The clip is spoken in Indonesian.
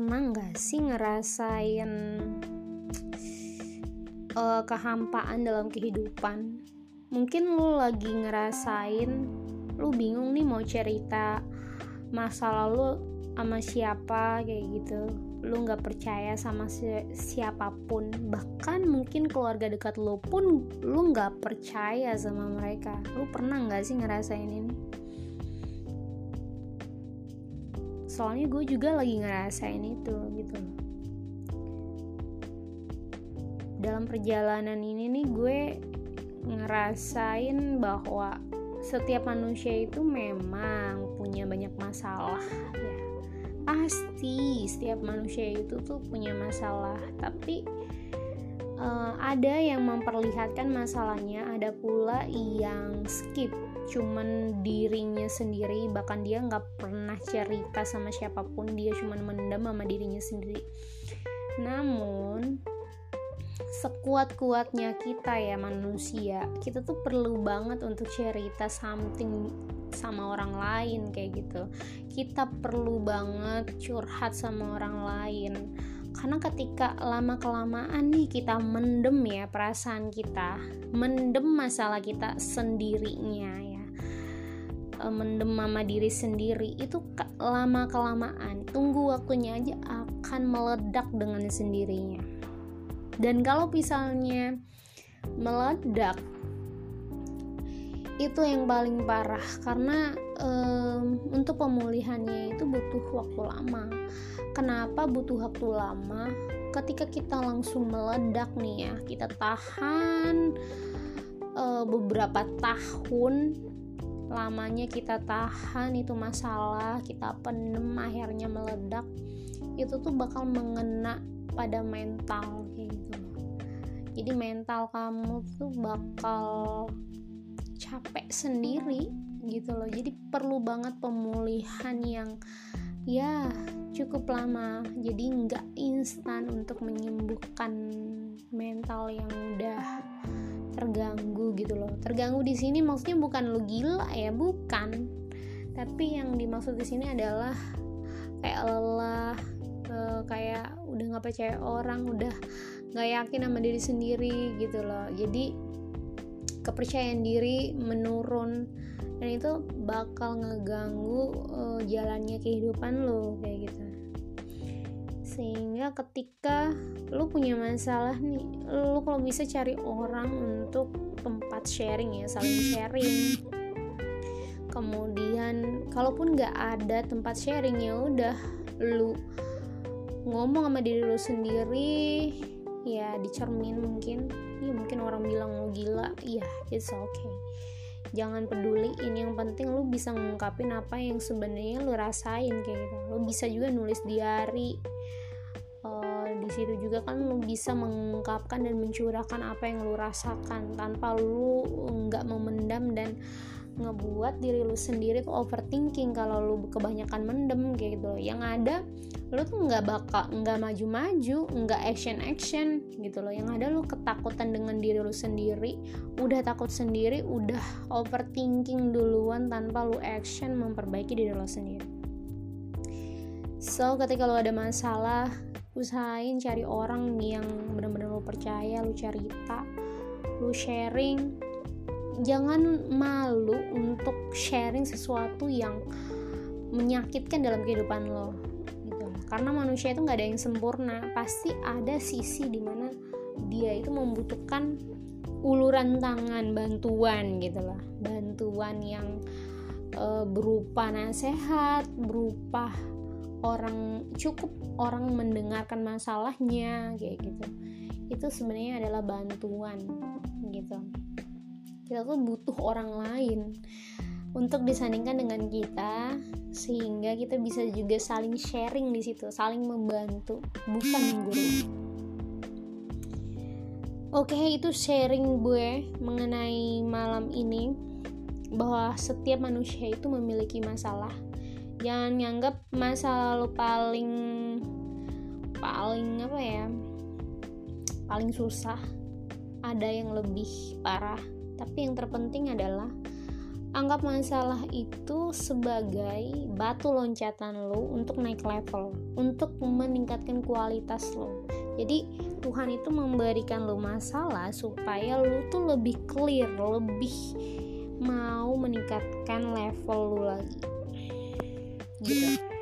pernah nggak sih ngerasain uh, kehampaan dalam kehidupan? Mungkin lu lagi ngerasain lu bingung nih mau cerita masa lalu sama siapa kayak gitu. Lu nggak percaya sama si siapa pun. Bahkan mungkin keluarga dekat lu pun lu nggak percaya sama mereka. Lu pernah nggak sih ngerasain ini soalnya gue juga lagi ngerasain itu gitu. Dalam perjalanan ini nih gue ngerasain bahwa setiap manusia itu memang punya banyak masalah ya. Pasti setiap manusia itu tuh punya masalah tapi uh, ada yang memperlihatkan masalahnya ada pula yang skip cuman dirinya sendiri bahkan dia nggak pernah cerita sama siapa pun dia cuman mendam sama dirinya sendiri. Namun sekuat-kuatnya kita ya manusia kita tuh perlu banget untuk cerita something sama orang lain kayak gitu. Kita perlu banget curhat sama orang lain. Karena ketika lama kelamaan nih kita mendem ya perasaan kita mendem masalah kita sendirinya mendem mama diri sendiri itu lama kelamaan tunggu waktunya aja akan meledak dengan sendirinya. Dan kalau misalnya meledak itu yang paling parah karena um, untuk pemulihannya itu butuh waktu lama. Kenapa butuh waktu lama? Ketika kita langsung meledak nih ya kita tahan uh, beberapa tahun lamanya kita tahan itu masalah kita pendem akhirnya meledak itu tuh bakal mengena pada mental gitu. Jadi mental kamu tuh bakal capek sendiri gitu loh. Jadi perlu banget pemulihan yang ya cukup lama. Jadi nggak instan untuk menyembuhkan mental yang udah terganggu gitu loh. Terganggu di sini maksudnya bukan lo gila ya bukan. Tapi yang dimaksud di sini adalah kayak lelah uh, kayak udah nggak percaya orang udah nggak yakin sama diri sendiri gitu loh. Jadi kepercayaan diri menurun dan itu bakal ngeganggu uh, jalannya kehidupan lo kayak gitu sehingga ketika lo punya masalah nih lo kalau bisa cari orang untuk tempat sharing ya saling sharing. Kemudian kalaupun nggak ada tempat sharing ya udah lu ngomong sama diri lu sendiri ya dicermin mungkin. Ya mungkin orang bilang lu gila. Iya it's okay. Jangan peduli ini yang penting lu bisa ngungkapin apa yang sebenarnya lu rasain kayak gitu. Lu bisa juga nulis diary di situ juga kan lu bisa mengungkapkan dan mencurahkan apa yang lu rasakan tanpa lu nggak memendam dan ngebuat diri lu sendiri tuh overthinking kalau lu kebanyakan mendem kayak gitu. Yang ada lu tuh nggak bakal nggak maju-maju nggak action-action gitu loh. Yang ada lu ketakutan dengan diri lu sendiri udah takut sendiri udah overthinking duluan tanpa lu action memperbaiki diri lu sendiri. So ketika lu ada masalah usahain cari orang yang benar-benar lu percaya lu cerita lu sharing. Jangan malu untuk sharing sesuatu yang menyakitkan dalam kehidupan lo gitu. Karena manusia itu nggak ada yang sempurna. Pasti ada sisi di mana dia itu membutuhkan uluran tangan bantuan gitu lah. Bantuan yang e, berupa nasihat berupa orang cukup orang mendengarkan masalahnya kayak gitu itu sebenarnya adalah bantuan gitu kita tuh butuh orang lain untuk disandingkan dengan kita sehingga kita bisa juga saling sharing di situ, saling membantu, bukan menggurui. Oke, itu sharing gue mengenai malam ini bahwa setiap manusia itu memiliki masalah. Jangan nganggap masa lalu paling paling apa ya? paling susah. Ada yang lebih parah tapi yang terpenting adalah anggap masalah itu sebagai batu loncatan lo untuk naik level, untuk meningkatkan kualitas lo. Jadi Tuhan itu memberikan lo masalah supaya lo tuh lebih clear, lebih mau meningkatkan level lo lagi. 你的。